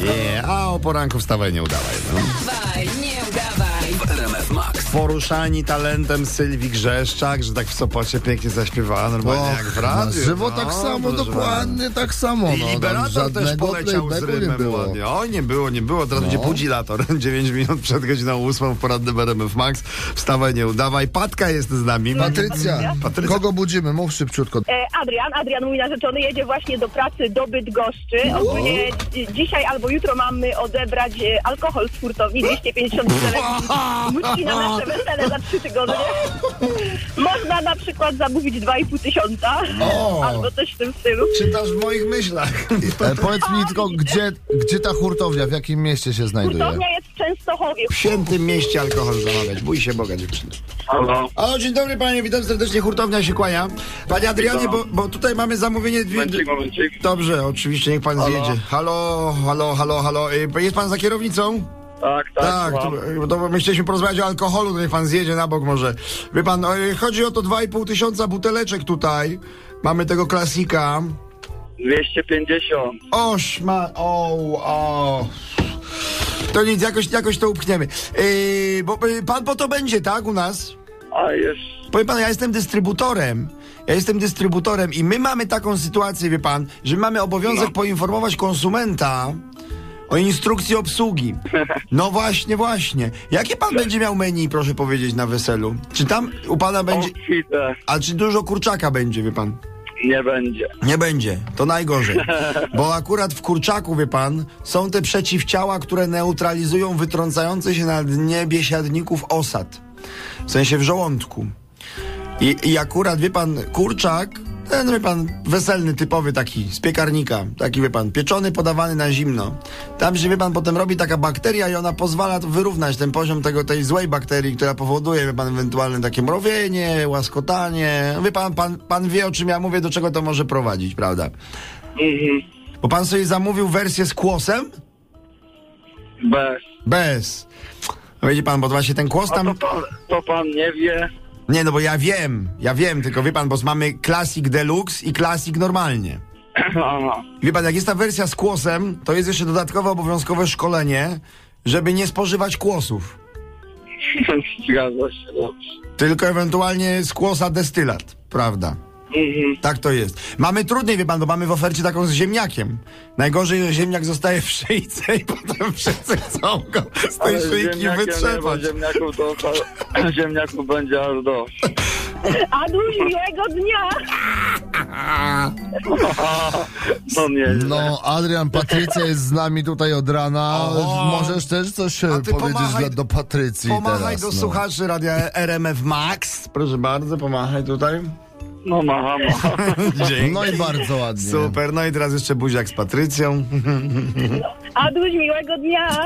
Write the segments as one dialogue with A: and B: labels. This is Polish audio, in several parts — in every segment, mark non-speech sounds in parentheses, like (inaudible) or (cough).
A: Yeah, a o poranku wstawaj nie udawaj. No.
B: Dawaj, nie udawaj.
C: RMF Max.
A: Poruszani talentem Sylwii Grzeszczak, że tak w Sopocie pięknie zaśpiewała, normalnie jak w radiu.
D: Na żywo
A: no,
D: tak samo, dokładnie tak samo.
A: I
D: No,
A: Liberator też poleciał z rymem
D: było.
A: ładnie. O, nie było, nie było. Teraz będzie budzilator. 9 (laughs) minut przed godziną 8 w poradnym RMF Max. Wstawaj, nie udawaj. Patka jest z nami.
D: Patrycja,
A: Patrycja.
D: kogo budzimy? Mów szybciutko.
E: E, Adrian, Adrian, mój narzeczony, jedzie właśnie do pracy do Bydgoszczy. Ogólnie dzi- dzisiaj albo jutro mamy odebrać e, alkohol z hurtowni 250 butelek wódki na nasze wesele za trzy tygodnie. Można na przykład zamówić 2,5 tysiąca
A: O!
E: albo coś w tym stylu.
A: Czytasz w moich myślach.
D: E, powiedz mi tylko, gdzie, gdzie ta hurtownia, w jakim mieście się znajduje?
E: Hurtownia jest w Częstochowie.
A: W świętym mieście alkohol zamawiać. Bój się Boga, dziewczyny.
F: Halo,
A: O, dzień dobry panie, witam serdecznie, hurtownia się kłania. Panie Adrianie, bo, bo tutaj mamy zamówienie... Dwie...
F: momencik, momencik.
A: Dobrze, oczywiście, niech pan
F: Halo?
A: zjedzie. Halo, halo, halo, halo. Y, Jest pan za kierownicą?
F: Tak, tak,
A: Tak, to, to my chcieliśmy porozmawiać o alkoholu, niech pan zjedzie na bok może. Wie pan, y, chodzi o to 2,5 tysiąca buteleczek tutaj. Mamy tego klasika.
F: 250.
A: Ośma, o, o. To nic, jakoś, jakoś to upchniemy. Yy, bo pan po to będzie, tak, u nas?
F: A jest.
A: Powiem panu, ja jestem dystrybutorem. Ja jestem dystrybutorem i my mamy taką sytuację, wie pan, że mamy obowiązek
F: No.
A: poinformować konsumenta o instrukcji obsługi. No właśnie, właśnie. Jakie pan będzie miał menu, proszę powiedzieć, na weselu? Czy tam u pana będzie...
F: Obfite.
A: A czy dużo kurczaka będzie, wie pan?
F: Nie będzie.
A: Nie będzie, to najgorzej. (laughs) Bo akurat w kurczaku, wie pan, są te przeciwciała, które neutralizują wytrącające się na dnie biesiadników osad. W sensie w żołądku. I, I akurat, wie pan, kurczak, ten, wie pan, weselny, typowy taki, z piekarnika, taki, wie pan, pieczony, podawany na zimno. Tam się, wie pan, potem robi taka bakteria i ona pozwala to wyrównać ten poziom tego, tej złej bakterii, która powoduje, wie pan, ewentualne takie mrowienie, łaskotanie. Wie pan, pan, pan wie, o czym ja mówię, do czego to może prowadzić, prawda?
F: Mhm.
A: Bo pan sobie zamówił wersję z kłosem?
F: Bez.
A: Bez. No Widzi pan, bo właśnie ten kłos tam...
F: to pan, to pan nie wie.
A: Nie, no bo ja wiem, ja wiem, tylko wie pan, bo mamy Classic Deluxe i Classic normalnie.
F: Aha. (clears throat)
A: Wie pan, jak jest ta wersja z kłosem, to jest jeszcze dodatkowe obowiązkowe szkolenie, żeby nie spożywać kłosów. (laughs)
F: Zgadza się, dobrze.
A: Tylko ewentualnie z kłosa destylat, prawda?
F: Mhm.
A: Tak to jest. Mamy trudniej, wie pan, bo mamy w ofercie taką z ziemniakiem. Najgorzej, że ziemniak zostaje w szyjce i (laughs) potem wszyscy chcą go z tej
F: Ale
A: szyjki
F: ziemniakiem nie,
A: wytrzepać.
F: ziemniaków to (laughs) ziemniaków będzie aż dość. (laughs)
E: Aduś, miłego dnia!
F: No nie.
D: No, Adrian, Patrycja jest z nami tutaj od rana.
A: O!
D: Możesz też coś e,
A: A
D: powiedzieć
A: pomachaj-
D: do Patrycji
A: Pomachaj
D: teraz.
A: do
D: no.
A: słuchaczy radia RMF Max. Proszę bardzo, pomachaj tutaj.
F: No macha, (laughs) macha.
A: Dzięki.
D: No i bardzo ładnie.
A: Super, no i teraz jeszcze buziak z Patrycją.
E: Aduś, miłego dnia!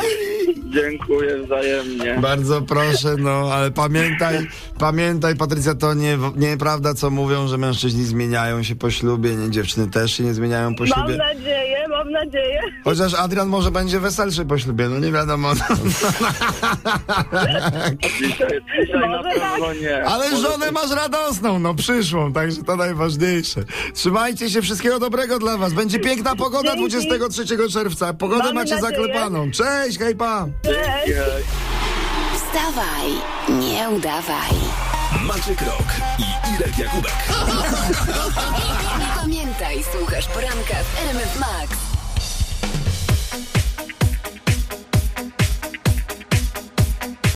F: Dziękuję wzajemnie.
A: Bardzo proszę, no ale pamiętaj, pamiętaj Patrycja, to nie, nieprawda co mówią, że mężczyźni zmieniają się po ślubie, nie dziewczyny też się nie zmieniają po ślubie.
E: mam nadzieję.
A: Chociaż Adrian może będzie weselszy po ślubie, no nie wiadomo.
F: Dzisiaj, dzisiaj na
E: tak.
F: pewno nie.
A: Ale żonę masz radosną, no przyszłą, także to najważniejsze. Trzymajcie się, wszystkiego dobrego dla was. Będzie piękna pogoda
E: Dzięki.
A: 23 czerwca. Pogodę
E: Mamy
A: macie
E: nadzieję.
A: zaklepaną. Cześć, hej pa!
E: Cześć!
B: Wstawaj, nie udawaj.
C: Maciek Rok i Irek Jakubek. (laughs)
B: Pamiętaj, słuchasz poranka w RMF Max.